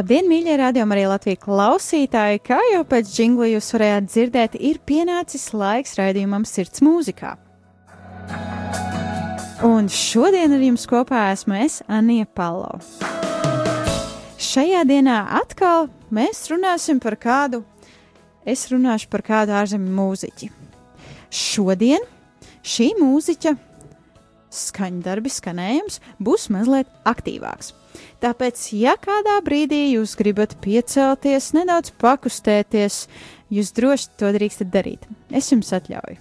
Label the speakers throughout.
Speaker 1: Labdien, mīļie radiokamā arī Latvijas klausītāji! Kā jau pēc jingla jūs varējāt dzirdēt, ir pienācis laiks raidījumam Sirds mūzikā. Un šodien ar jums kopā esmu es, Anija Palo. Šajā dienā atkal mēs runāsim par kādu, es runāšu par kādu ārzemju mūziķi. Šodien šī mūziķa skaņdarbi skanējums būs mazliet aktīvāks. Tāpēc, ja kādā brīdī jūs gribat piecelties, nedaudz pakustēties, jūs droši to drīkstat darīt. Es jums atļauju.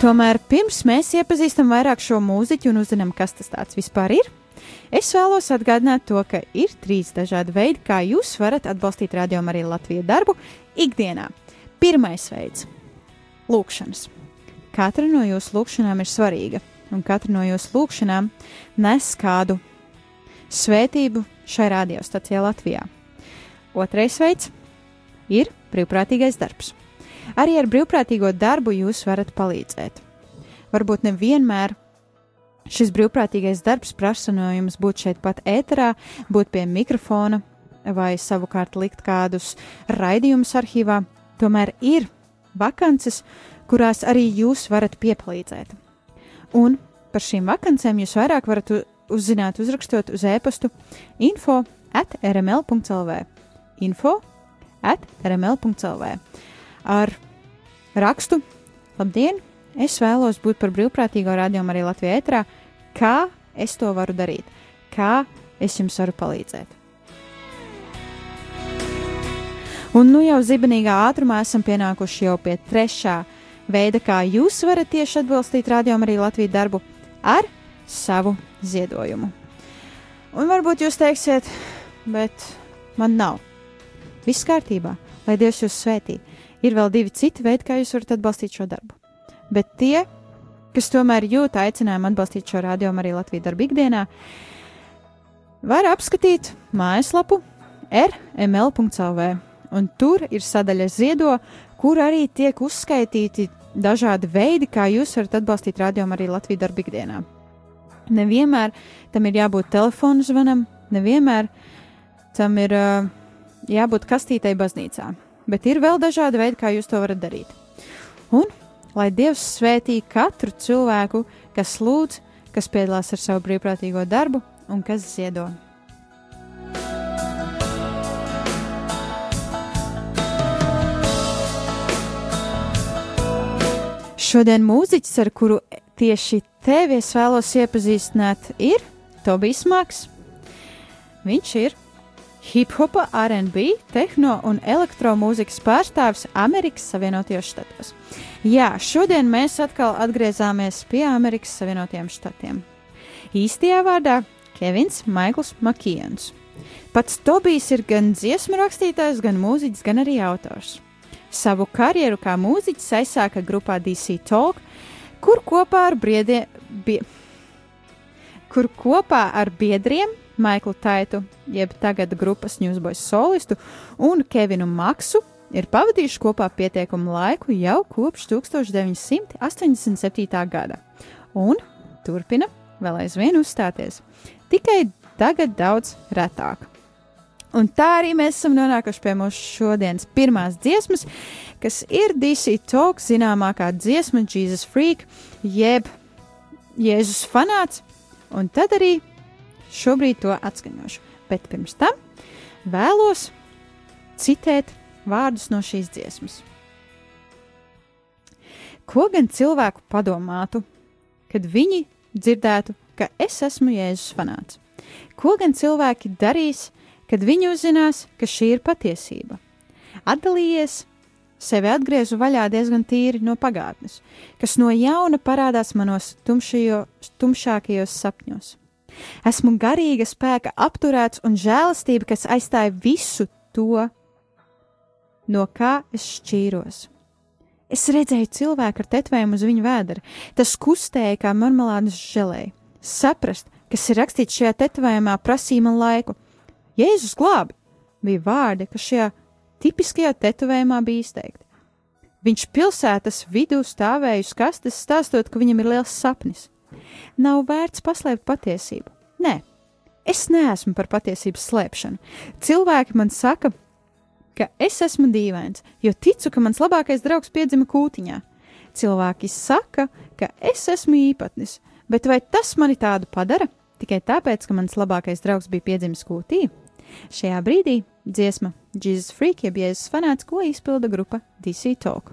Speaker 1: Tomēr pirms mēs iepazīstam vairāk šo mūziķu un uzzinām, kas tas vispār ir, es vēlos atgādināt to, ka ir trīs dažādi veidi, kā jūs varat atbalstīt radio arī Latvijas darbu ikdienā. Pirmais veids - lūkšanas. Katra no jūsu lūkšanām ir svarīga, un katra no jūsu lūkšanām nes kādu svētību šai radiostacijai Latvijā. Otrais veids ir brīvprātīgais darbs. Arī ar brīvprātīgo darbu jūs varat palīdzēt. Varbūt nevienmēr šis brīvprātīgais darbs prasa no jums būt šeit pat ēterā, būt pie mikrofona vai savukārt likt kādus raidījumus arhīvā. Tomēr ir vakances, kurās arī jūs varat piepalīdzēt. Un par šīm vakancēm jūs vairāk varat uzzināt, uzrakstot uz e-pastu info at rml.lv. Info at rml.lv. Ar rakstu Labdien! Es vēlos būt par brīvprātīgo radiomu arī Latvijā ētrā. Kā es to varu darīt? Kā es jums varu palīdzēt? Un nu jau zibenīgā ātrumā esam pienākuši jau pie trešā veida, kā jūs varat tieši atbalstīt radiomu arī Latvijas darbu ar savu ziedojumu. Un varbūt jūs teiksiet, bet man nav. Viss kārtībā, lai Dievs jūs svētī. Ir vēl divi citi veidi, kā jūs varat atbalstīt šo darbu. Bet tie, kas tomēr jūt aicinājumu atbalstīt šo rādījumu arī Latvijas darba ikdienā, var apskatīt mājaslapu rml.clv un tur ir sadaļa ziedo, kur arī tiek uzskaitīti dažādi veidi, kā jūs varat atbalstīt rādījumu arī Latvijas darba ikdienā. Nevienmēr tam ir jābūt telefonu zvanam, nevienmēr tam ir uh, jābūt kastītei baznīcā, bet ir vēl dažādi veidi, kā jūs to varat darīt. Un lai Dievs svētī katru cilvēku, kas lūdz, kas piedalās ar savu brīvprātīgo darbu un kas ziedo. Šodien mūziķis, ar kuru tieši tevi es vēlos iepazīstināt, ir Tobijs Maks. Viņš ir hip hopa, RB, tehno un elektromūzikas pārstāvis Amerikas Savienotajos Štatos. Jā, šodien mēs atkal atgriezāmies pie Amerikas Savienotajiem Štatiem. Īstajā vārdā Kevins Maikls Makijans. Pats Tobijs ir gan dziesmu rakstītājs, gan mūziķis, gan arī autors. Savu karjeru kā mūziķis aizsāka grupā DC Talk, kur kopā ar, briedie, bie, kur kopā ar biedriem Maiklu Taitu, jeb tagad grupas Newsboys solistu, un Kevinu Maksu ir pavadījuši kopā pietiekumu laiku jau kopš 1987. gada, un turpina vēl aizvien uzstāties. Tikai tagad daudz retāk. Un tā arī mēs esam nonākuši pie mūsu šodienas pirmās dziesmas, kas ir DC Talk zināmākā dziesma Jesus Freak, jeb Jēzus fanāts, un tad arī šobrīd to atskaņošu. Bet pirms tam vēlos citēt vārdus no šīs dziesmas. Ko gan cilvēku padomātu, kad viņi dzirdētu, ka es esmu Jēzus fanāts? Ko gan cilvēki darīs, kad viņi uzzinās, ka šī ir patiesība. Atdalījies, sevi atgriezu vaļā diezgan tīri no pagātnes, kas no jauna parādās manos tumšajo, tumšākajos sapņos. Esmu garīga spēka apturēts un žēlastība, kas aizstāja visu to, no kā es šķīros. Es redzēju cilvēku ar tetvējumu uz viņa vēdera. Tas kustēja kā marmelādes žēlēja. Saprast, kas ir rakstīts šajā tetovējumā, prasīja man laiku, Jēzus glābi bija vārdi, kas šajā tipiskajā tetovējumā bija izteikti. Viņš pilsētas vidū stāvēja uz kastes, stāstot, ka viņam ir liels sapnis. Nav vērts paslēpt patiesību. Nē, es neesmu par patiesības slēpšanu. Cilvēki man saka, ka es esmu dīvains, jo ticu, ka mans labākais draugs piedzima kūtiņā. Cilvēki saka, ka es esmu īpatnis, bet vai tas mani tādu padara? Tikai tāpēc, ka mans labākais draugs bija piedzimis kūtī? Šajā brīdī dziesma Jesus Freak, jeb Jēzus fanāts, ko izpilda grupa DC Talk.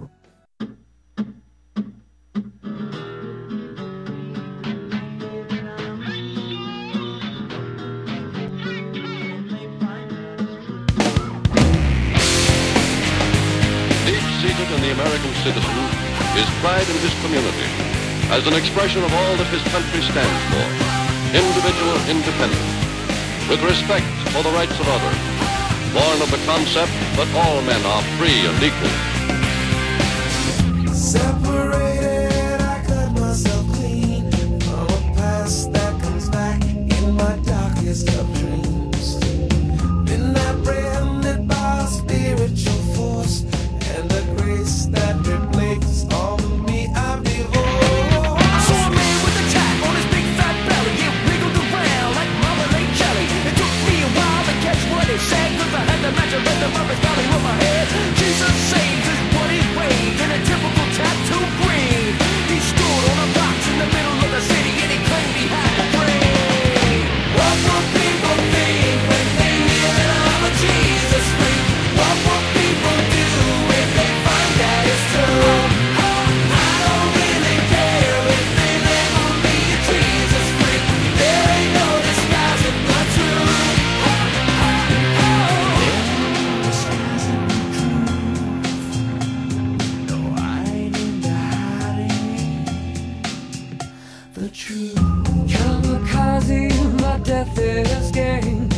Speaker 2: Deep-seated in the American citizen is pride in his community as an expression of all that his country stands for. Individual independence with respect for the rights of others. Born of the concept that all men are free and equal.
Speaker 3: Kamikaze, my
Speaker 4: death is
Speaker 1: game.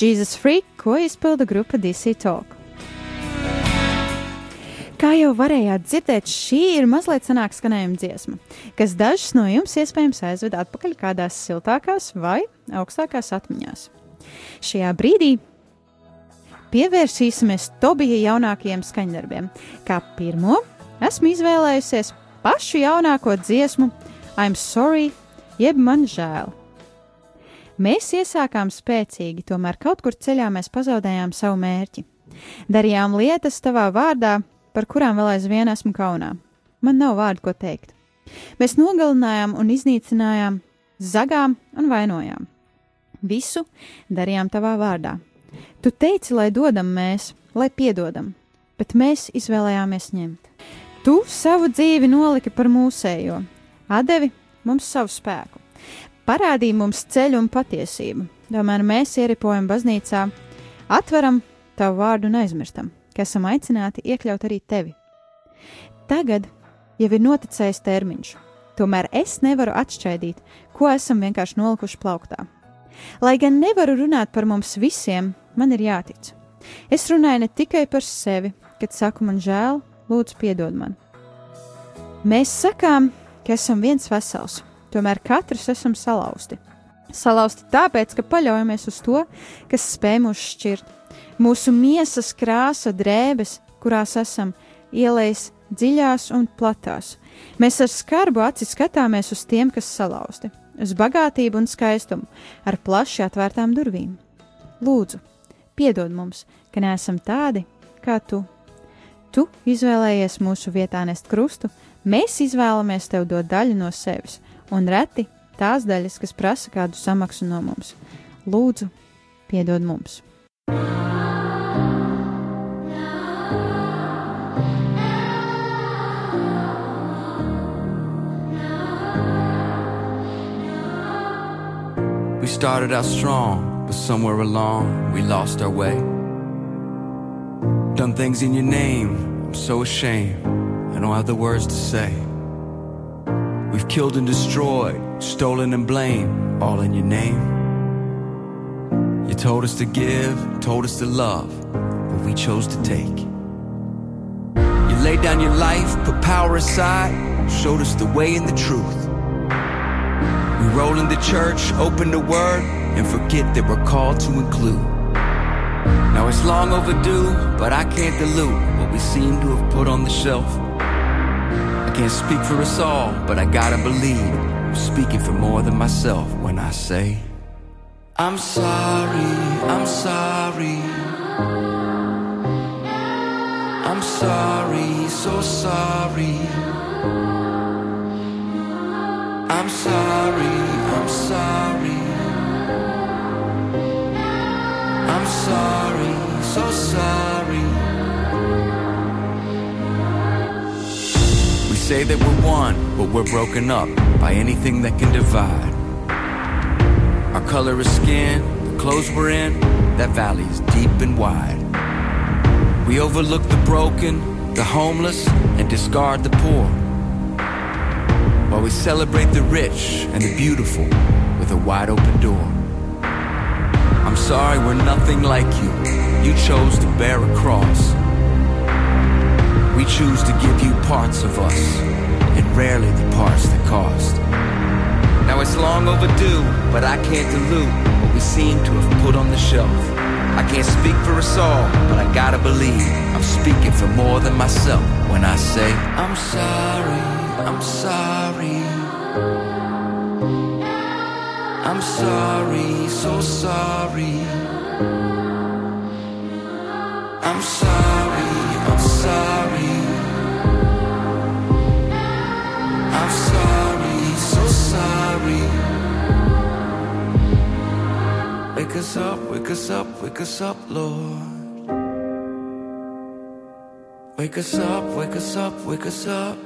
Speaker 1: Jesus Freak, ko izpilda grupa DC Talk. Kā jau varējāt dzirdēt, šī ir mazliet senāka skanējuma dziesma, kas dažus no jums iespējams aizved atpakaļ kādās siltākās vai augstākās atmiņās. Šajā brīdī pievērsīsimies Tobija jaunākajiem skaņdarbiem. Kā pirmo esmu izvēlējusies pašu jaunāko dziesmu I'm Sorry, jeb man žēl. Mēs iesākām spēcīgi, tomēr kaut kur ceļā mēs pazaudējām savu mērķi. Darījām lietas tavā vārdā, par kurām vēl aizvien esmu kaunā. Man nav vārdu, ko teikt. Mēs nogalinājām un iznīcinājām, zagām un vainojām. Visu darījām tavā vārdā. Tu teici, lai dodam mēs, lai piedodam, bet mēs izvēlējāmies ņemt. Tu savu dzīvi noliki par mūsējo, devi mums savu spēku, parādīji mums ceļu un patiesību. Tomēr mēs ieripojam baznīcā, atveram tavu vārdu un aizmirstam ka esam aicināti iekļaut arī tevi. Tagad jau ir noticējis termiņš, tomēr es nevaru atšķaidīt, ko esam vienkārši nolikuši plauktā. Lai gan nevaru runāt par mums visiem, man ir jātic. Es runāju ne tikai par sevi, kad saku man žēl, lūdzu, piedod man. Mēs sakām, ka esam viens vesels, tomēr katrs esam salauzti. Salauzti tāpēc, ka paļaujamies uz to, kas spēj mūs šķirt, Mūsu miesas krāsa drēbes, kurās esam, ielējas dziļās un platās. Mēs ar skarbu aci skatāmies uz tiem, kas salauzti, uz bagātību un skaistumu, ar plaši atvērtām durvīm. Lūdzu, piedod mums, ka neesam tādi kā tu. Tu izvēlējies mūsu vietā nest krustu, mēs izvēlamies tev dot daļu no sevis, un reti tās daļas, kas prasa kādu samaksu no mums. Lūdzu, piedod mums!
Speaker 5: We started out strong, but somewhere along we lost our way. Done things in your name, I'm so ashamed, I don't have the words to say. We've killed and destroyed, stolen and blamed, all in your name. You told us to give, told us to love, but we chose to take. You laid down your life, put power aside, showed us the way and the truth. We roll into church, open the word, and forget that we're called to include. Now it's long overdue, but I can't dilute what we seem to have put on the shelf. Can't speak for us all, but I gotta believe I'm speaking for more than myself when I say, I'm sorry, I'm sorry. I'm sorry, so sorry. I'm sorry, I'm sorry. I'm sorry, so sorry. Say that we're one, but we're broken up by anything that can divide. Our color is skin, the clothes we're in, that valley is deep and wide. We overlook the broken, the homeless, and discard the poor. While we celebrate the rich and the beautiful with a wide open door. I'm sorry we're nothing like you. You chose to bear a cross. We choose to give you parts of us, and rarely the parts that cost. Now it's long overdue, but I can't dilute what we seem to have put on the shelf. I can't speak for us all, but I gotta believe I'm speaking for more than myself when I say, I'm sorry, I'm sorry. I'm sorry, so sorry. I'm sorry, Wake us up, wake us up, wake us up, Lord. Wake us up, wake us up, wake us up.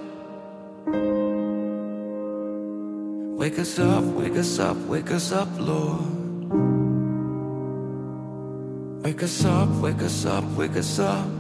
Speaker 5: Wake us up, wake us up, wake us up, Lord. Wake us up, wake us up, wake us up.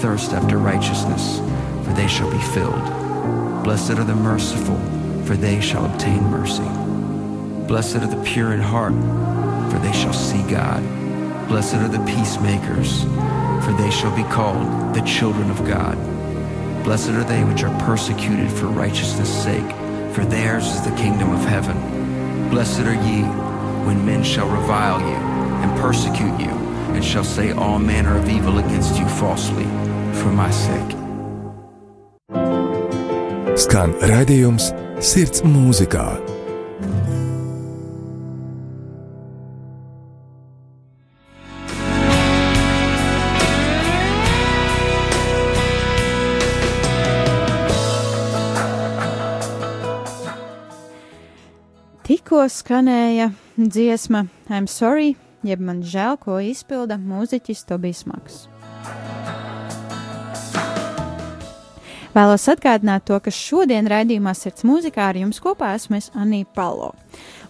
Speaker 6: Thirst after righteousness, for they shall be filled. Blessed are the merciful, for they shall obtain mercy. Blessed are the pure in heart, for they shall see God. Blessed are the peacemakers, for they shall be called the children of God. Blessed are they which are persecuted for righteousness' sake, for theirs is the kingdom of heaven. Blessed are ye when men shall revile you and persecute you, and shall say all manner of evil against you falsely for my sake.
Speaker 5: Skan raidījums Sirds mūzikā.
Speaker 1: Tikko skanēja dziesma I'm sorry, jeb man žēl, ko izpilda mūziķis Tobijs Maks. Vēlos atgādināt to, ka šodien raidījumā Sirds mūzikā ar jums kopā esmu es Anija Palo.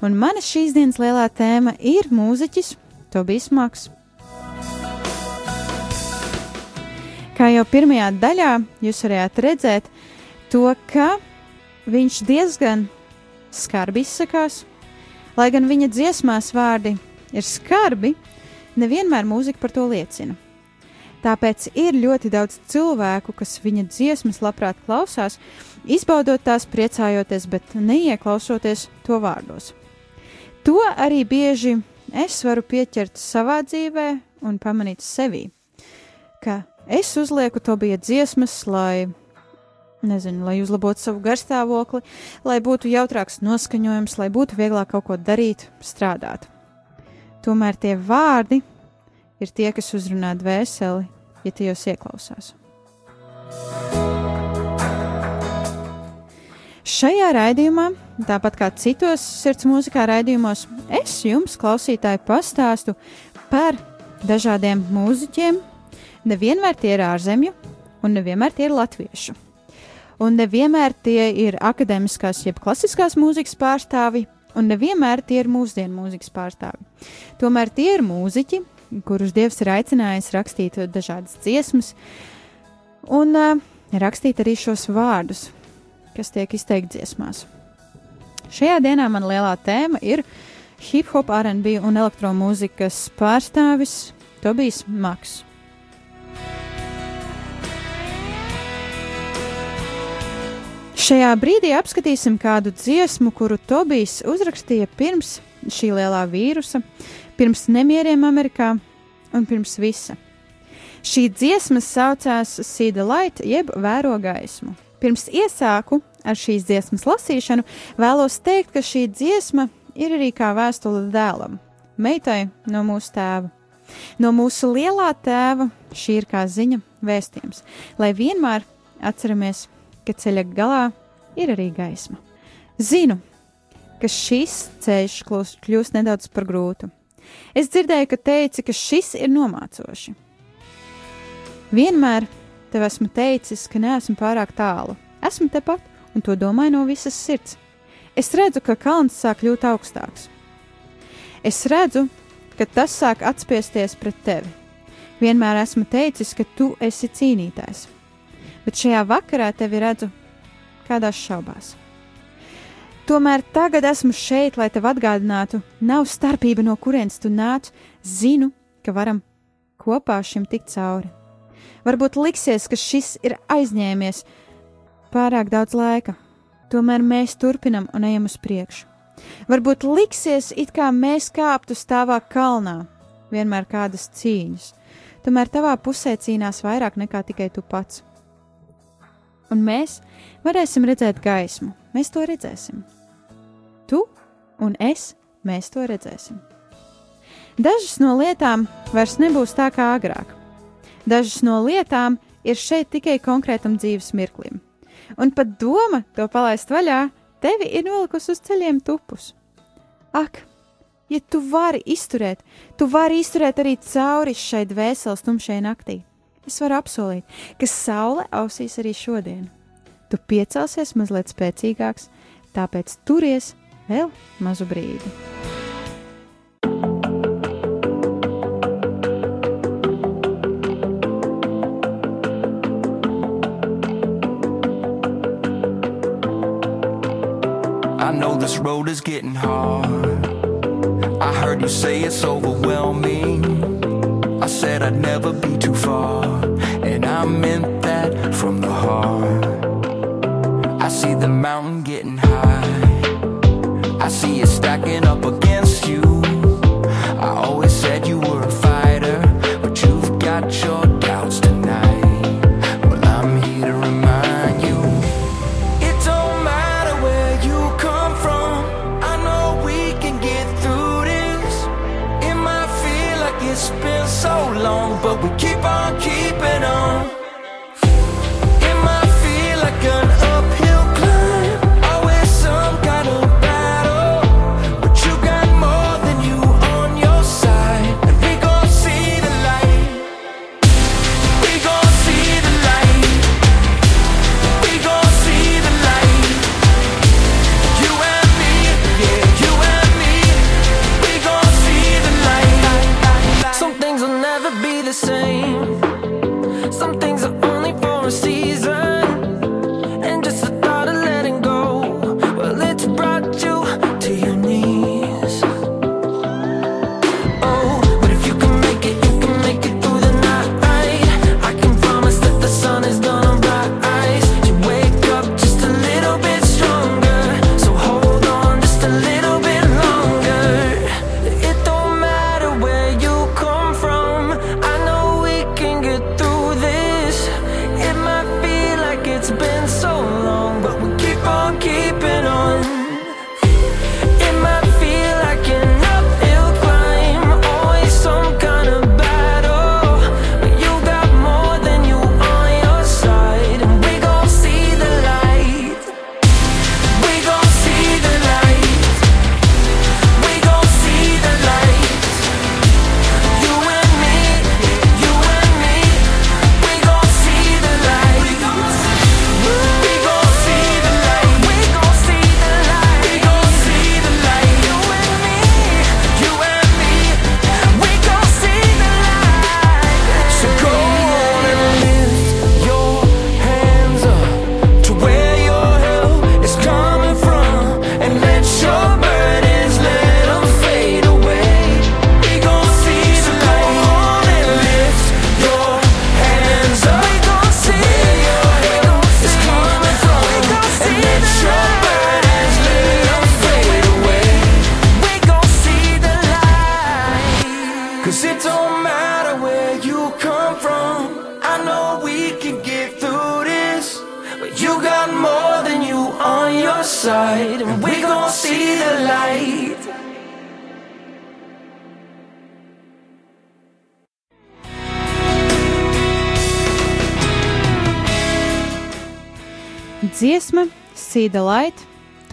Speaker 1: Un mana šīs dienas lielā tēma ir mūziķis Tobijs Maks. Kā jau pirmajā daļā jūs varējāt redzēt, to, ka viņš diezgan skarbi izsakās. Lai gan viņa dziesmās vārdi ir skarbi, nevienmēr mūzika par to liecina. Tāpēc ir ļoti daudz cilvēku, kas viņa dziesmas labprāt klausās, izbaudot tās, priecājoties, bet neieklausoties to vārdos. To arī bieži es varu pieķert savā dzīvē un pamanīt sevī, ka es uzlieku to bija dziesmas, lai nezinu, lai uzlabotu savu garstāvokli, lai būtu jautrāks noskaņojums, lai būtu vieglāk kaut ko darīt, strādāt. Tomēr tie vārdi ir tie, kas uzrunā dvēseli, ja tajos ieklausās. Šajā raidījumā, tāpat kā citos sirds mūzikā raidījumos, es jums, klausītāji, pastāstu par dažādiem mūziķiem. Nevienmēr tie ir ārzemju, un nevienmēr tie ir latviešu un nevienmēr tie ir akadēmiskās, jeb klasiskās mūzikas pārstāvi, un nevienmēr tie ir mūsdienu mūzikas pārstāvi. Tomēr tie ir mūziķi, kurus Dievs ir aicinājis rakstīt dažādas dziesmas, un uh, rakstīt arī šos vārdus, kas tiek izteikti dziesmās. Šajā dienā man lielā tēma ir hip hop, RB un elektromūzikas pārstāvis Tobijs Maks. Šajā brīdī apskatīsim kādu dziesmu, kuru Tobijs uzrakstīja pirms šī lielā vīrusa, pirms nemieriem Amerikā un pirms visa. Šī dziesma saucās Sīda Light, jeb Vēro gaismu. Pirms iesāku ar šīs dziesmas lasīšanu, vēlos teikt, ka šī dziesma ir arī kā vēstule dēlam, meitai no mūsu tēva. No mūsu lielā tēva šī ir kā ziņa vēstījums, lai vienmēr atceramies ka ceļa galā ir arī gaisma. Zinu, ka šis ceļš kļūst, nedaudz par grūtu. Es dzirdēju, ka teici, ka šis ir nomācoši. Vienmēr tev esmu teicis, ka neesmu pārāk tālu. Esmu tepat, un to domāju no visas sirds. Es redzu, ka kalns sāk kļūt augstāks. Es redzu, ka tas sāk atspiesties pret tevi. Vienmēr esmu teicis, ka tu esi cīnītājs bet šajā vakarā tevi redzu kādās šaubās. Tomēr tagad esmu šeit, lai tev atgādinātu, nav starpība, no kurienes tu nāc. Zinu, ka varam kopā šim tikt cauri. Varbūt liksies, ka šis ir aizņēmies pārāk daudz laika, tomēr mēs turpinam un ejam uz priekšu. Varbūt liksies, it kā mēs kāptu stāvā kalnā, vienmēr kādas cīņas, tomēr tavā pusē cīnās vairāk nekā tikai tu pats un mēs varēsim redzēt gaismu. Mēs to redzēsim. Tu un es, mēs to redzēsim. Dažas no lietām vairs nebūs tā kā agrāk. Dažas no lietām ir šeit tikai konkrētam dzīves mirklim. Un pat doma to palaist vaļā, tevi ir nolikusi uz ceļiem tupus. Ak, ja tu vari izturēt, tu vari izturēt arī cauri šai dvēseles tumšai naktī. Es varu apsolīt, ka saule ausīs arī šodien. tu piecelsies mazliet spēcīgāks, tāpēc turies vēl mazu brīdi.
Speaker 7: I know this road is getting hard. I heard you say it's overwhelming. I said I'd never be too far, I meant that from the heart. I see the mountain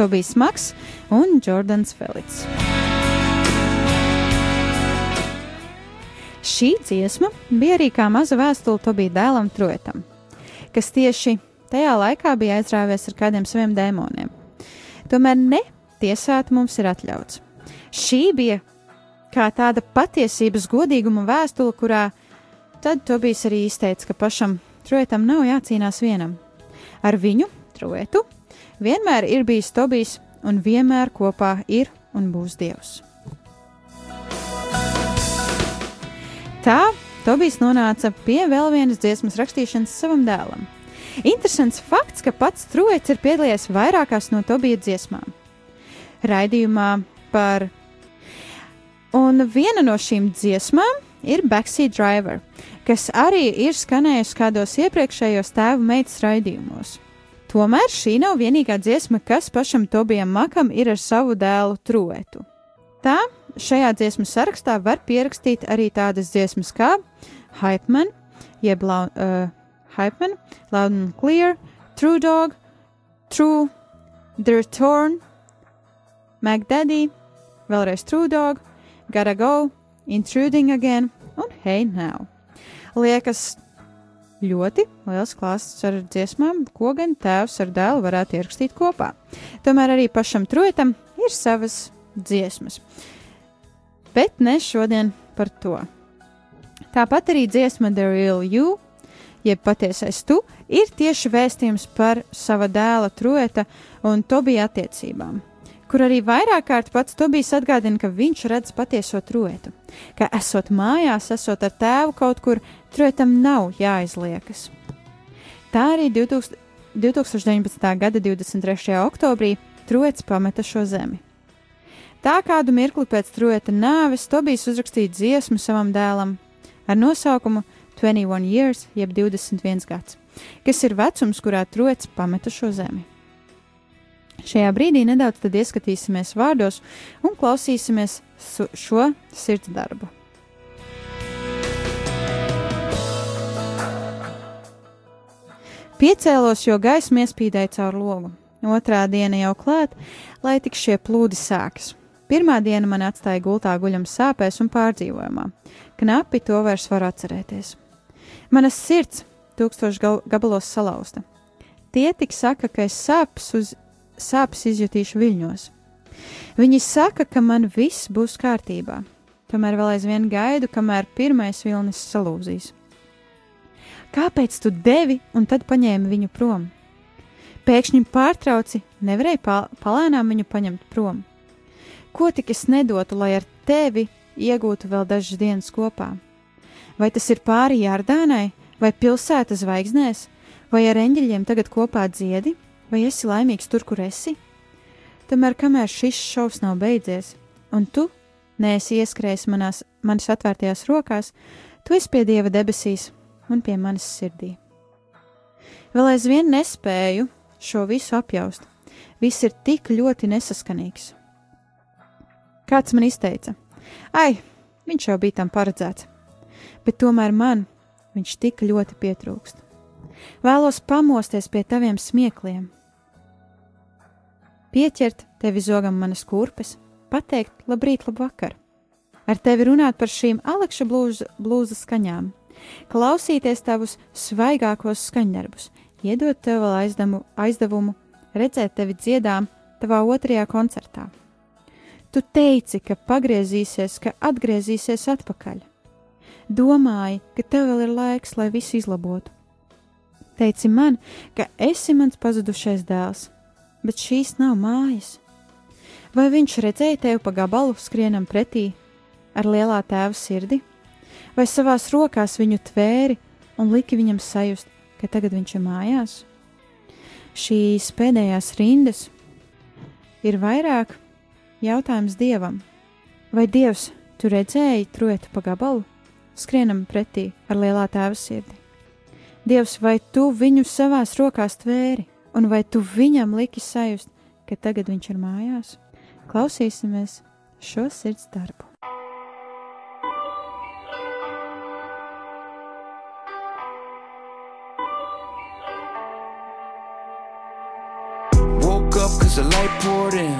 Speaker 1: Tobijs Maks un Jordans Felits. Šī dziesma bija arī kā maza vēstule Tobija dēlam Troetam, kas tieši tajā laikā bija aizrāvies ar kādiem saviem dēmoniem. Tomēr ne tiesāt mums ir atļauts. Šī bija kā tāda patiesības godīguma vēstule, kurā tad Tobijs arī izteica, ka pašam Troetam nav jācīnās vienam. Ar viņu, Troetu, vienmēr ir bijis Tobijs un vienmēr kopā ir un būs Dievs. Tā Tobijs nonāca pie vēl vienas dziesmas rakstīšanas savam dēlam. Interesants fakts, ka pats Trojets ir piedalījies vairākās no Tobija dziesmām. Raidījumā par. Un viena no šīm dziesmām ir Backseat Driver, kas arī ir skanējusi kādos iepriekšējos tēva meitas raidījumos. Tomēr šī nav vienīgā dziesma, kas pašam Tobijam Makam ir ar savu dēlu Troetu. Tā šajā dziesmu sarakstā var pierakstīt arī tādas dziesmas kā Hypeman, jeb lau, uh, Hypeman, Loud and Clear, True Dog, True, The Return, McDaddy, vēlreiz True Dog, Gotta Go, Intruding Again un Hey Now. Liekas ļoti liels klāsts ar dziesmām, ko gan tēvs ar dēlu varētu ierakstīt kopā. Tomēr arī pašam Troitam ir savas dziesmas. Bet ne šodien par to. Tāpat arī dziesma The Real You, jeb patiesais tu, ir tieši vēstījums par sava dēla Troita un Tobija attiecībām kur arī vairāk kārt pats Tobijs atgādina, ka viņš redz patieso troetu, ka esot mājās, esot ar tēvu kaut kur, troetam nav jāizliekas. Tā arī 2000, 2019. gada 23. oktobrī troets pameta šo zemi. Tā kādu mirkli pēc troeta nāves Tobijs uzrakstīja dziesmu savam dēlam ar nosaukumu 21 years, jeb 21 gads, kas ir vecums, kurā troets pameta šo zemi. Šajā brīdī nedaudz ieskatīsimies vārdos un klausīsimies šo sirds darbu. Piecēlos, jo gaisma iespīdēja caur logu. Otrā diena jau klāt, lai tik šie plūdi sākas. Pirmā diena man atstāja gultā guļam sāpēs un pārdzīvojumā. Knapi to vairs var atcerēties. Manas sirds tūkstoši gabalos salauzta. Tie tik saka, ka es sāpes uz sāpes izjutīšu viļņos. Viņi saka, ka man viss būs kārtībā, tomēr vēl aizvien gaidu, kamēr pirmais vilnis salūzīs. Kāpēc tu devi un tad paņēmi viņu prom? Pēkšņi pārtrauci, nevarēja pa palēnām viņu paņemt prom. Ko tik es nedotu, lai ar tevi iegūtu vēl dažas dienas kopā? Vai tas ir pāri Jardānai, vai pilsētas zvaigznēs, vai ar eņģeļiem tagad kopā dziedi? Vai esi laimīgs tur, kur esi? Tomēr, kamēr šis šovs nav beidzies, un tu neesi ieskrējis manās, manas atvērtajās rokās, tu esi pie Dieva debesīs un pie manas sirdī. Vēl aizvien nespēju šo visu apjaust. Viss ir tik ļoti nesaskanīgs. Kāds man izteica, ai, viņš jau bija tam paredzēts, bet tomēr man viņš tik ļoti pietrūkst. Vēlos pamosties pie taviem smiekliem, pieķert tevi zogam manas kurpes, pateikt labrīt, labvakar, ar tevi runāt par šīm alekša blūza, blūza skaņām, klausīties tavus svaigākos skaņdarbus, iedot tev vēl aizdamu, aizdevumu, redzēt tevi dziedām tavā otrajā koncertā. Tu teici, ka pagriezīsies, ka atgriezīsies atpakaļ. Domāji, ka tev vēl ir laiks, lai visu izlabotu. Teici man, ka esi mans pazudušais dēls, bet šīs nav mājas. Vai viņš redzēja tevi pa gabalu skrienam pretī ar lielā tēva sirdi, vai savās rokās viņu tvēri un liki viņam sajust, ka tagad viņš ir mājās? Šīs pēdējās rindas ir vairāk jautājums dievam. Vai dievs tu redzēji truetu pa gabalu, skrienam pretī ar lielā tēva sirdi? Dievs, vai tu viņu savās rokās tvēri? un vai tu viņam liki sajust, ka tagad viņš ir mājās? Klausīsimies šo sirds darbu.
Speaker 6: Up cause the light poured in.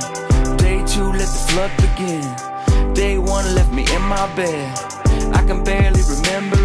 Speaker 6: Day two, let the flood begin. Day one left me in my bed. I can barely remember.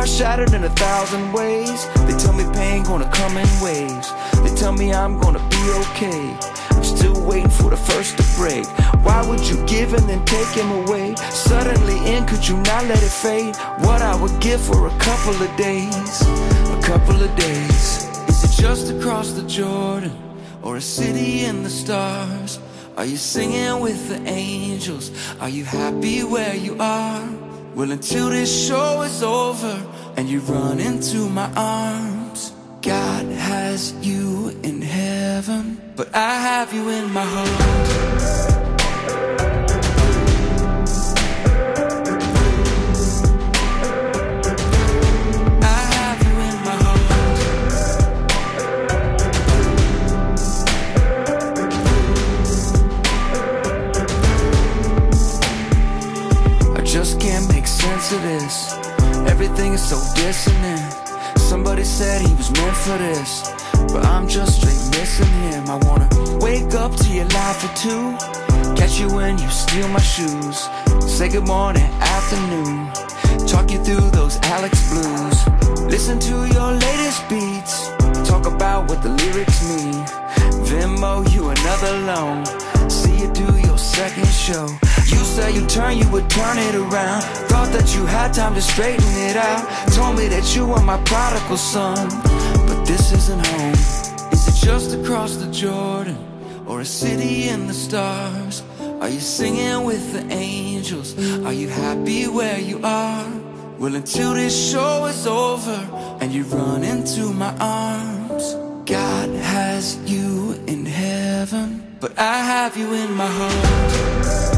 Speaker 6: Heart shattered in a thousand ways. They tell me pain gonna come in waves. They tell me I'm gonna be okay. I'm still waiting for the first to break. Why would you give and then take him away? Suddenly in, could you not let it fade? What I would give for a couple of days, a couple of days. Is it just across the Jordan or a city in the stars? Are you singing with the angels? Are you happy where you are? Well, until this show is over and you run into my arms, God has you in heaven, but I have you in my heart. So dissonant. Somebody said he was meant for this, but I'm just straight missing him. I wanna wake up to your life at two, catch you when you steal my shoes. Say good morning, afternoon. talk you through those Alex blues. Listen to your latest beats, talk about what the lyrics mean. Venmo you another loan, see you do your second show. You say you turn, you would turn it around. Thought that you had time to straighten it out. Told me that you were my prodigal son, but this isn't home. Is it just across the Jordan or a city in the stars? Are you singing with the angels? Are you happy where you are? Well, until this show is over and you run into my arms, God has you in heaven, but I have you in my heart.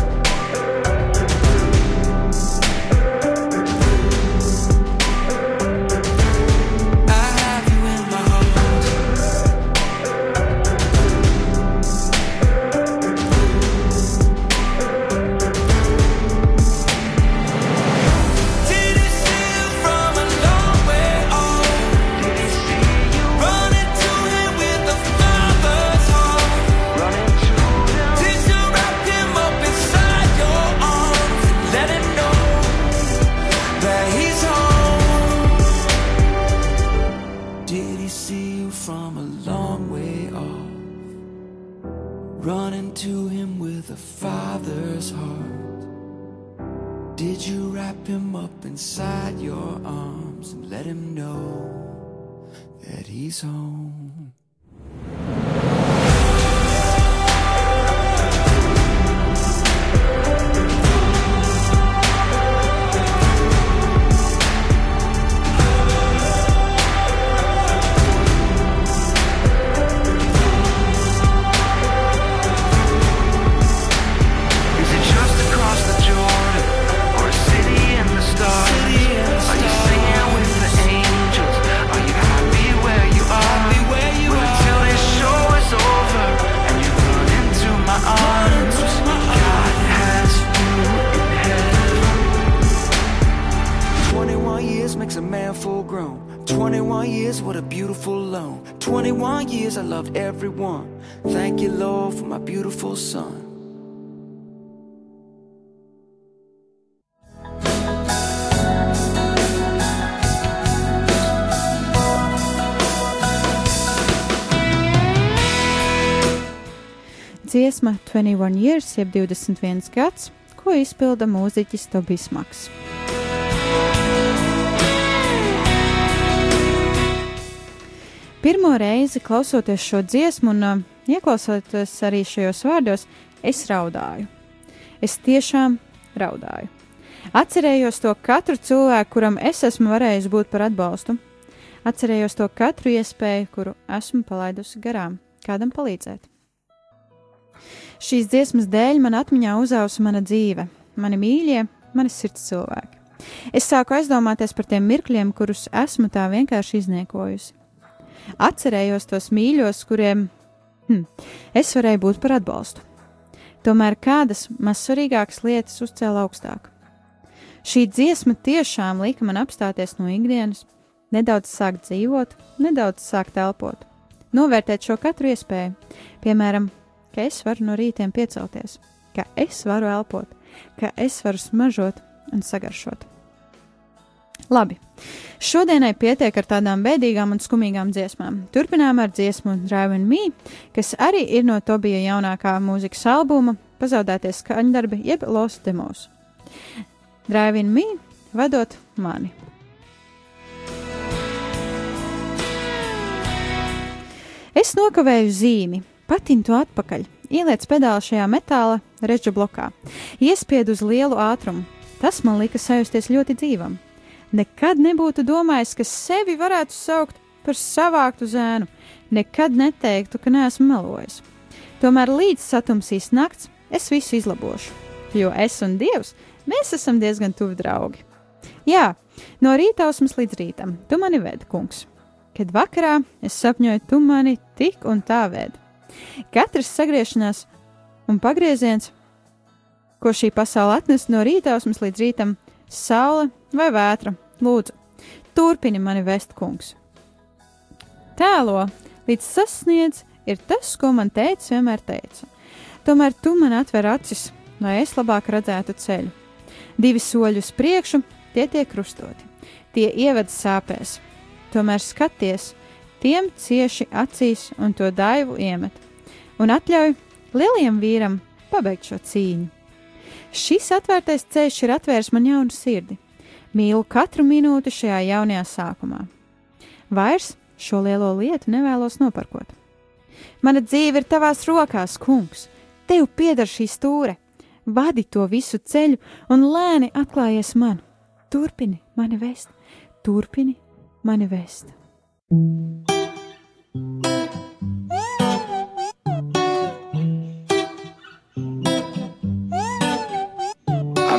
Speaker 6: See you from a long way off? Running to him with a father's heart. Did you wrap him up inside your arms and let him know that he's home?
Speaker 1: Dziesma 21 years, jeb 21 gads, ko izpilda mūziķis Tobijs Maks. Pirmo reizi klausoties šo dziesmu un uh, ieklausoties arī šajos vārdos, es raudāju. Es tiešām raudāju. Atcerējos to katru cilvēku, kuram es esmu varējis būt par atbalstu. Atcerējos to katru iespēju, kuru esmu palaidusi garām, kādam palīdzēt. Šīs dziesmas dēļ man atmiņā uzausa mana dzīve, mani mīļie, mani sirds cilvēki. Es sāku aizdomāties par tiem mirkļiem, kurus esmu tā vienkārši izniekojusi. Atcerējos tos mīļos, kuriem hm, es varēju būt par atbalstu. Tomēr kādas mazsvarīgākas lietas uzcēla augstāk. Šī dziesma tiešām lika man apstāties no ikdienas, nedaudz sākt dzīvot, nedaudz sākt elpot, novērtēt šo katru iespēju, piemēram, ka es varu no rītiem piecelties, ka es varu elpot, ka es varu smaržot un sagaršot. Labi, šodienai pietiek ar tādām bēdīgām un skumīgām dziesmām. Turpinām ar dziesmu Drive and Me, kas arī ir no Tobija jaunākā mūzikas albuma Pazaudēties skaņdarbi jeb Los Demos. Drive and Me vadot mani. Es nokavēju zīmi, patinu to atpakaļ, ieliec pedāli šajā metāla reģa blokā, iespiedu uz lielu ātrumu. Tas man lika sajusties ļoti dzīvam. Nekad nebūtu domājis, ka sevi varētu saukt par savāktu zēnu, nekad neteiktu, ka neesmu melojis. Tomēr līdz satumsīs nakts, es visu izlabošu, jo es un Dievs, mēs esam diezgan tuvi draugi. Jā, no rītausmas līdz rītam, tu mani vedi, kungs. Kad vakarā es sapņoju, tu mani tik un tā vedi. Katrs sagriešanās un pagrieziens, ko šī pasaule atnes no rītausmas līdz rītam, saule vai vētra, lūdzu, turpini mani vest, kungs. Tēlo, līdz sasniedz, ir tas, ko man teica vienmēr teica. Tomēr tu man atver acis, lai es labāk redzētu ceļu. Divi soļi uz priekšu, tie tiek krustoti, tie ieved sāpēs. Tomēr skaties, tiem cieši acīs un to daivu iemet, un atļauj lielajam vīram pabeigt šo cīņu. Šis atvērtais ceļš ir atvērs man jaunu sirdi. Mīlu katru minūti šajā jaunajā sākumā. Vairs šo lielo lietu nevēlos noparkot. Mana dzīve ir tavās rokās, kungs. Tev pieder šī stūre. Vadi to visu ceļu un lēni atklājies man. Turpini mani vest, turpini mani vest.
Speaker 6: I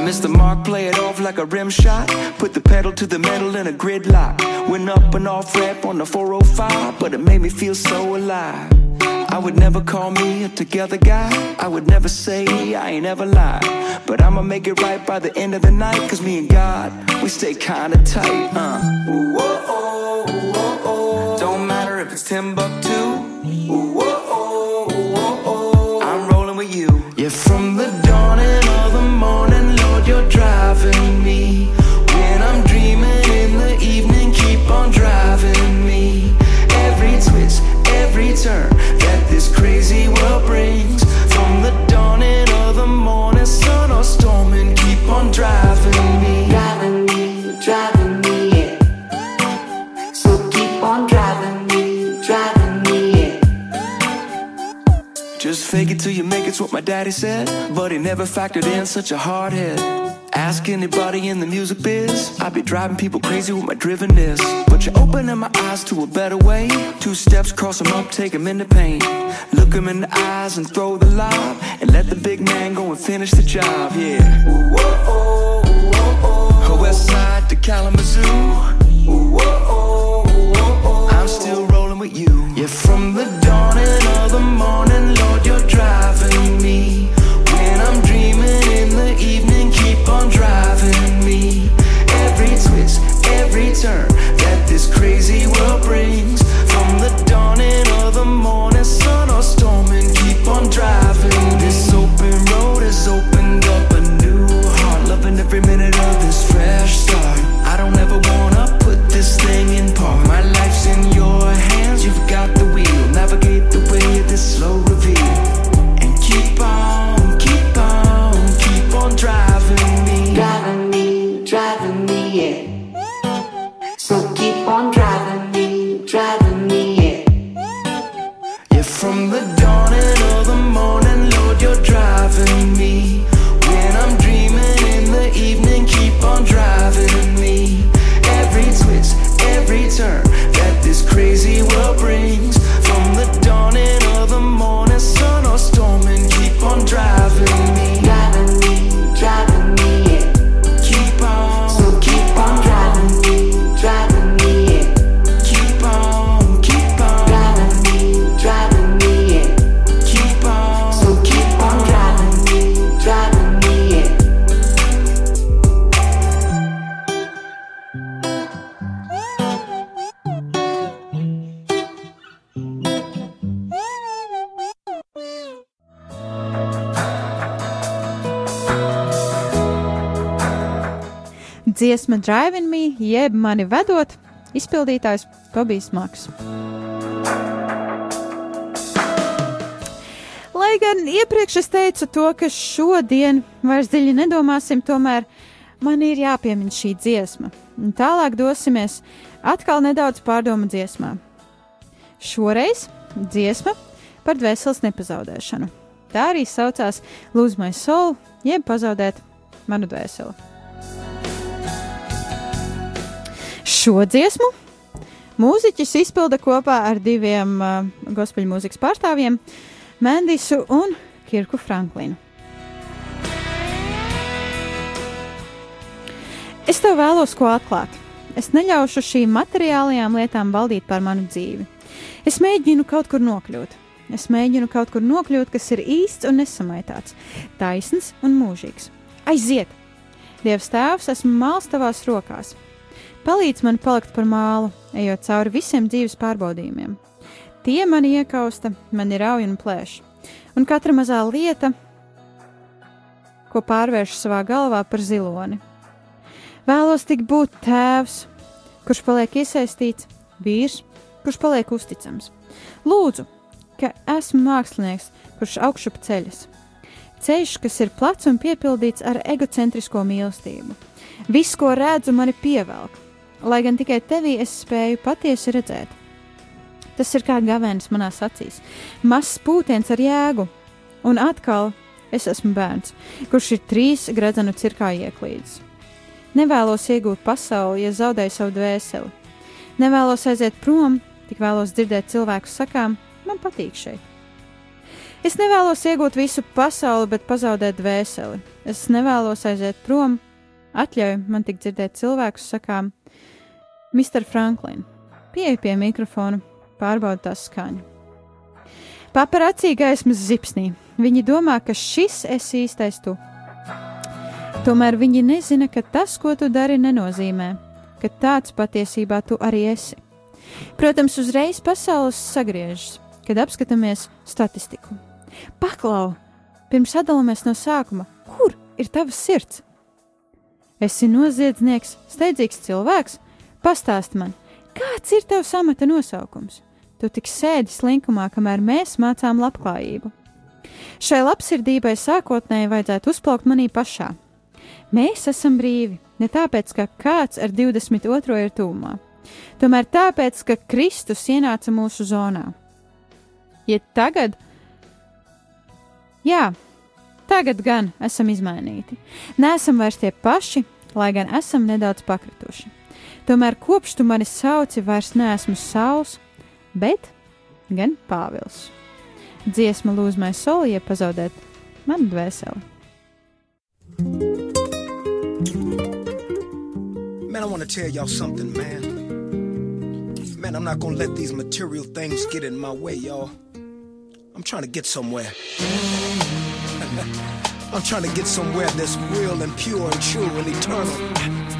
Speaker 6: missed the mark, play it off like a rim shot. Put the pedal to the metal in a gridlock. Went up and off rap on the 405, but it made me feel so alive. I would never call me a together guy. I would never say I ain't ever lied. But I'ma make it right by the end of the night. Cause me and God, we stay kinda tight. Uh. Oh, oh, oh. Don't matter if it's Timbuktu. Ooh, turn that this crazy world brings. From the dawning of the morning, sun or storming, keep on driving me.
Speaker 8: driving me, driving me, yeah. So keep on driving me, driving me, yeah.
Speaker 6: Just fake it till you make it's what my daddy said. But he never factored in such a hard head. Ask anybody in the music biz. I be driving people crazy with my drivenness. But you're opening my eyes to a better way. Two steps, cross them up, take them into pain. Look them in the eyes and throw the lob. And let the big man go and finish the job, yeah. Ooh, oh, oh, oh, oh. West side to Kalamazoo. Ooh, oh, oh, oh, oh. I'm still rolling with you. Yeah, from the dawning of the morning, Lord, you're driving me. Keep on driving me. Every twist, every turn that this crazy world brings.
Speaker 1: Dziesma Driving Me, jeb mani vedot, izpildītājs Tobijs Maks. Lai gan iepriekš es teicu to, ka šodien vairs dziļi nedomāsim, tomēr man ir jāpiemina šī dziesma. Un tālāk dosimies atkal nedaudz pārdomu dziesmā. Šoreiz dziesma par dvēseles nepazaudēšanu. Tā arī saucās My Soul, jeb pazaudēt manu dvēseli. Šo dziesmu mūziķis izpilda kopā ar diviem uh, gospel mūzikas pārstāvjiem, Mendisu un Kirku Franklinu. Es tev vēlos ko atklāt. Es neļaušu šīm materiālajām lietām valdīt par manu dzīvi. Es mēģinu kaut kur nokļūt. Es mēģinu kaut kur nokļūt, kas ir īsts un nesamaitāts, taisns un mūžīgs. Aiziet! Dievs Tēvs, esmu māls tavās rokās. Palīdz man palikt par mālu, ejot cauri visiem dzīves pārbaudījumiem. Tie mani iekausta, mani rauj un plēš, un katra mazā lieta, ko pārvērš savā galvā par ziloni. Vēlos tik būt tēvs, kurš paliek iesaistīts, vīrs, kurš paliek uzticams. Lūdzu, ka esmu mākslinieks, kurš augšup ceļas. Ceļš, kas ir plats un piepildīts ar egocentrisko mīlestību. Viss, ko redzu, mani pievelk, lai gan tikai tevī es spēju patiesi redzēt. Tas ir kā gavēnis manās acīs, mazs pūtiens ar jēgu, un atkal es esmu bērns, kurš ir trīs gredzenu cirkā ieklīdis. Nevēlos iegūt pasauli, ja zaudēju savu dvēseli. Nevēlos aiziet prom, tik vēlos dzirdēt cilvēku sakām, man patīk šeit. Es nevēlos iegūt visu pasauli, bet pazaudēt dvēseli. Es nevēlos aiziet prom, atļauj man tik dzirdēt cilvēkus sakām, Mr. Franklin, pieeja pie mikrofona, pārbauda tās skaņu. Paparacī gaismas zipsnī. Viņi domā, ka šis esi īstais tu. Tomēr viņi nezina, ka tas, ko tu dari, nenozīmē, ka tāds patiesībā tu arī esi. Protams, uzreiz pasaules sagriežas, kad apskatāmies statistiku. Paklau, pirms sadalāmies no sākuma, kur ir tavs sirds? Esi noziedznieks, steidzīgs cilvēks? Pastāst man, kāds ir tavs amata nosaukums? Tu tik sēdi slinkumā, kamēr mēs mācām labklājību. Šai labsirdībai sākotnēji vajadzētu uzplaukt manī pašā. Mēs esam brīvi ne tāpēc, ka kāds ar 22. ir tūmā, tomēr tāpēc, ka Kristus ienāca mūsu zonā. Ja tagad, jā, tagad gan esam izmainīti, neesam vairs tie paši, lai gan esam nedaudz pakrituši. Tomēr kopš tu mani sauci, vairs neesmu Sauls, bet gan Pāvils. Dziesma lūzmai soli, ja pazaudēt manu dvēseli.
Speaker 9: Man, I want to tell y'all something, man. Man, I'm not to let these material things get in my way, y'all. I'm trying to get somewhere. I'm trying to get somewhere that's real and pure and true and eternal.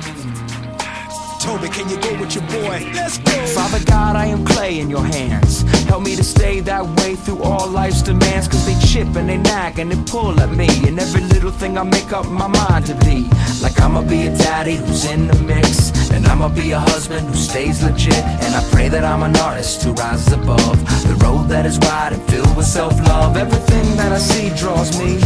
Speaker 9: Toby, can you go with your boy? Let's go.
Speaker 6: Father God, I am clay in your hands. Help me to stay that way through all life's demands. Cause they chip and they nag and they pull at me. And every little thing I make up my mind to be. Like I'ma be a daddy who's in the mix. And I'ma be a husband who stays legit. And I pray that I'm an artist who rises above the road that is wide and filled with self love. Everything that I see draws me.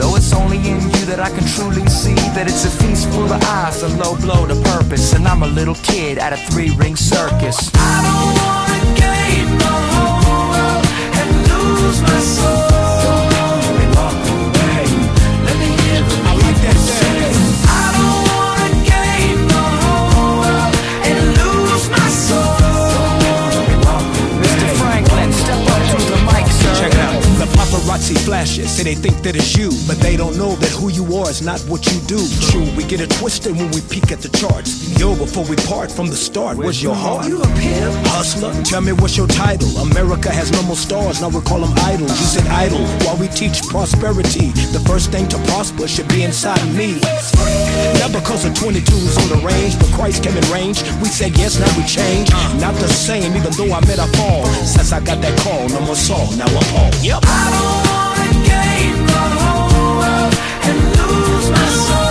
Speaker 6: Though it's only in you that I can truly see that it's a feast full of eyes, a low blow to purpose. And I'm a little kid at a three ring circus. I don't wanna gain the whole world and lose my soul.
Speaker 9: Paparazzi flashes, say they think that it's you, but they don't know that who you are is not what you do. True, we get it twisted when we peek at the charts. Yo, before we part from the start, where's your heart?
Speaker 6: You a pimp?
Speaker 9: Hustler, tell me what's your title? America has no more stars, now we call them idols. You said idle, while we teach prosperity. The first thing to prosper should be inside of me. Not because of 22s on the range, but Christ came in range. We said yes, now we change. Not the same, even though I met a fall. Since I got that call, no more Saul, now I'm Paul. Yep.
Speaker 6: World and lose my soul.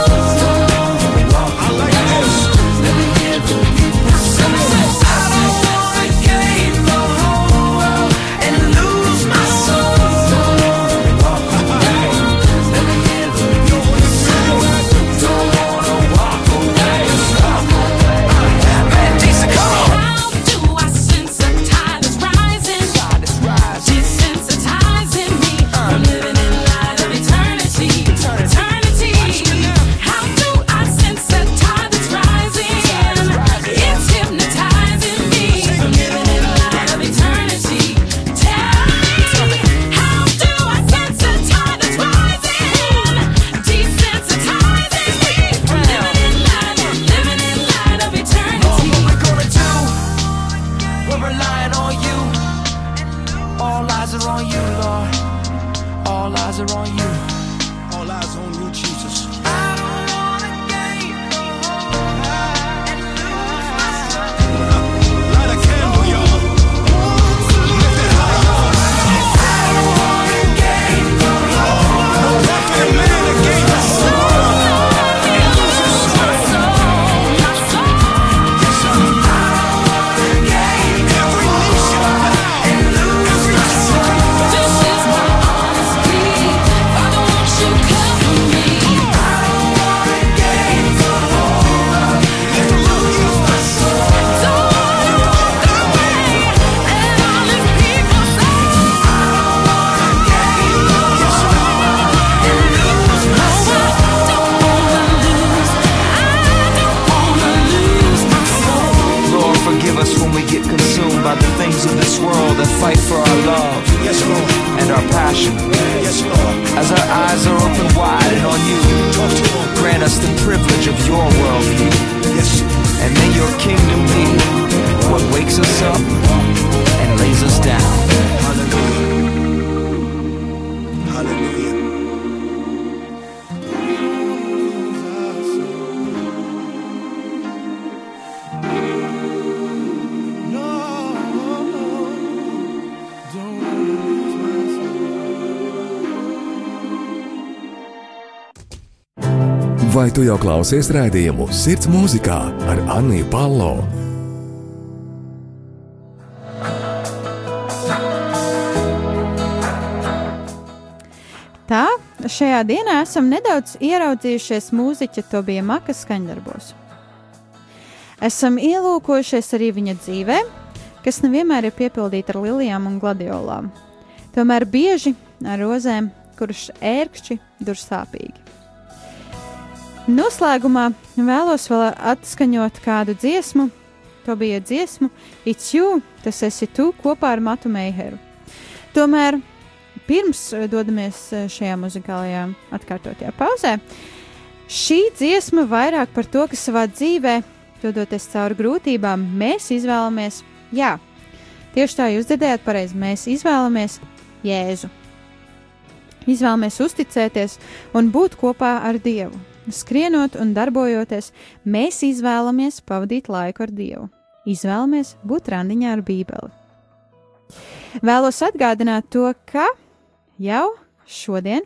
Speaker 10: Your worldview.
Speaker 5: Vai tu jau klausies rādījumu Sirds mūzikā ar Anniju Palo?
Speaker 1: Tā, šajā dienā esam nedaudz ieraudzījušies mūziķa Tobija Maka skaņdarbos. Esam ielūkojušies arī viņa dzīvē, kas nevienmēr ir piepildīta ar lilijām un gladiolām. Tomēr bieži ar rozēm, kuras ērkšķi dur sāpīgi. Noslēgumā vēlos vēl atskaņot kādu dziesmu. To bija dziesmu It's You, tas esi tu kopā ar Matu Meiheru. Tomēr pirms eh, dodamies eh, šajā muzikālajā atkārtotajā pauzē, šī dziesma vairāk par to, ka savā dzīvē, dodoties cauri grūtībām, mēs izvēlamies, jā, tieši tā jūs dzirdējāt pareizi, mēs izvēlamies Jēzu. Izvēlamies uzticēties un būt kopā ar Dievu. Skrienot un darbojoties, mēs izvēlamies pavadīt laiku ar Dievu. Izvēlamies būt randiņā ar Bībeli. Vēlos atgādināt to, ka jau šodien,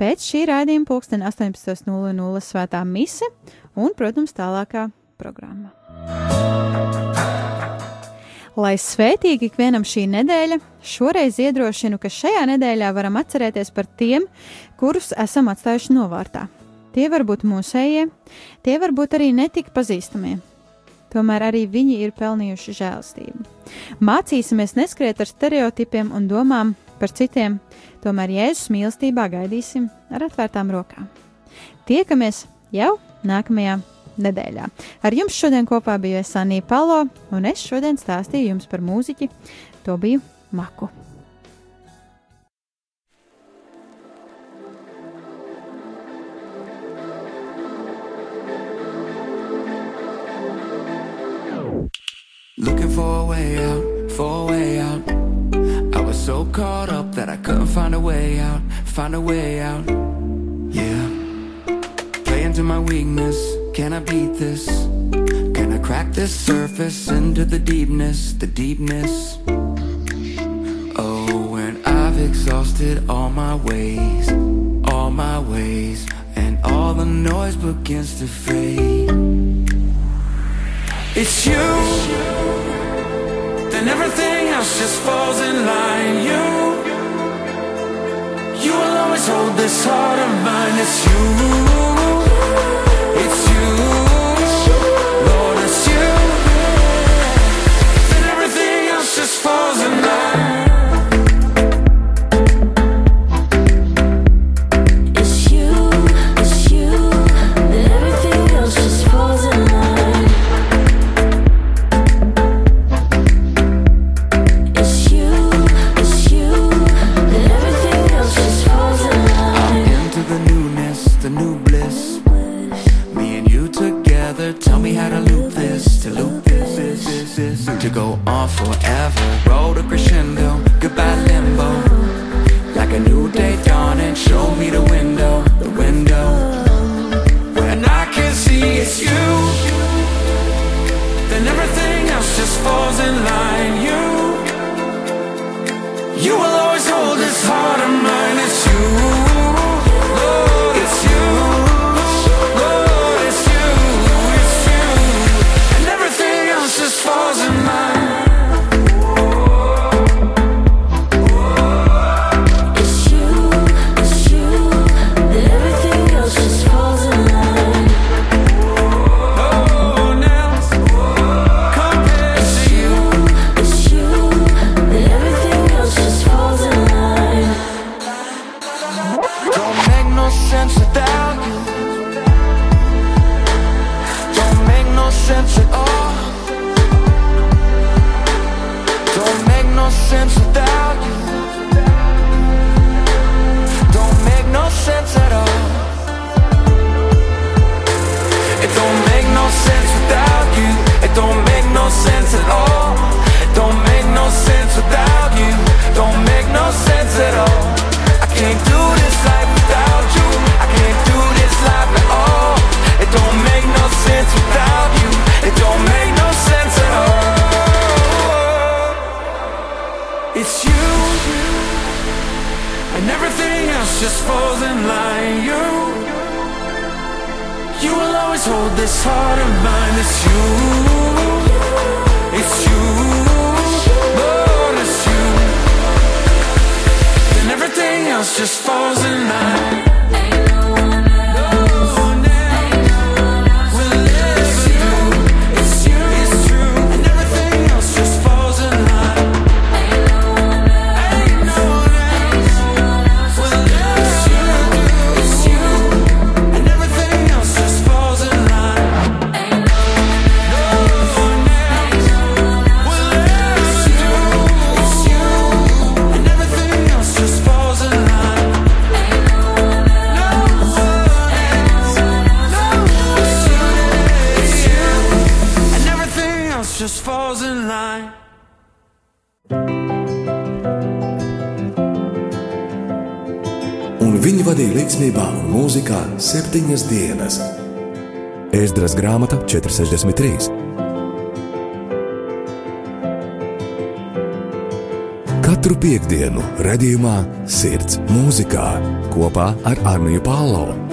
Speaker 1: pēc šī raidījuma, pulksten 18.00 svētā mise un, protams, tālākā programma. Lai svētīgi ikvienam šī nedēļa, šoreiz iedrošinu, ka šajā nedēļā varam atcerēties par tiem, kurus esam atstājuši novārtā. Tie var būt mūsējie, tie var būt arī netik pazīstamie. Tomēr arī viņi ir pelnījuši žēlastību. Mācīsimies neskriet ar stereotipiem un domām par citiem, tomēr Jēzus mīlestībā gaidīsim ar atvērtām rokām. Tiekamies jau nākamajā nedēļā. Ar jums šodien kopā bija Sanija Palo, un es šodien stāstīju jums par mūziķi Tobiju Maku.
Speaker 6: Looking for a way out, for a way out. I was so caught up that I couldn't find a way out, find a way out. Yeah. Playing to my weakness, can I beat this? Can I crack this surface into the deepness, the deepness? Oh, when I've exhausted all my ways, all my ways, and all the noise begins to fade. It's you then everything else just falls in line. You, you will always hold this heart of mine. It's you, it's you,
Speaker 11: septiņas dienas. Ēzdras grāmata 463. Katru piekdienu, redzējumā, sirds mūzikā kopā ar Arniju Pālau.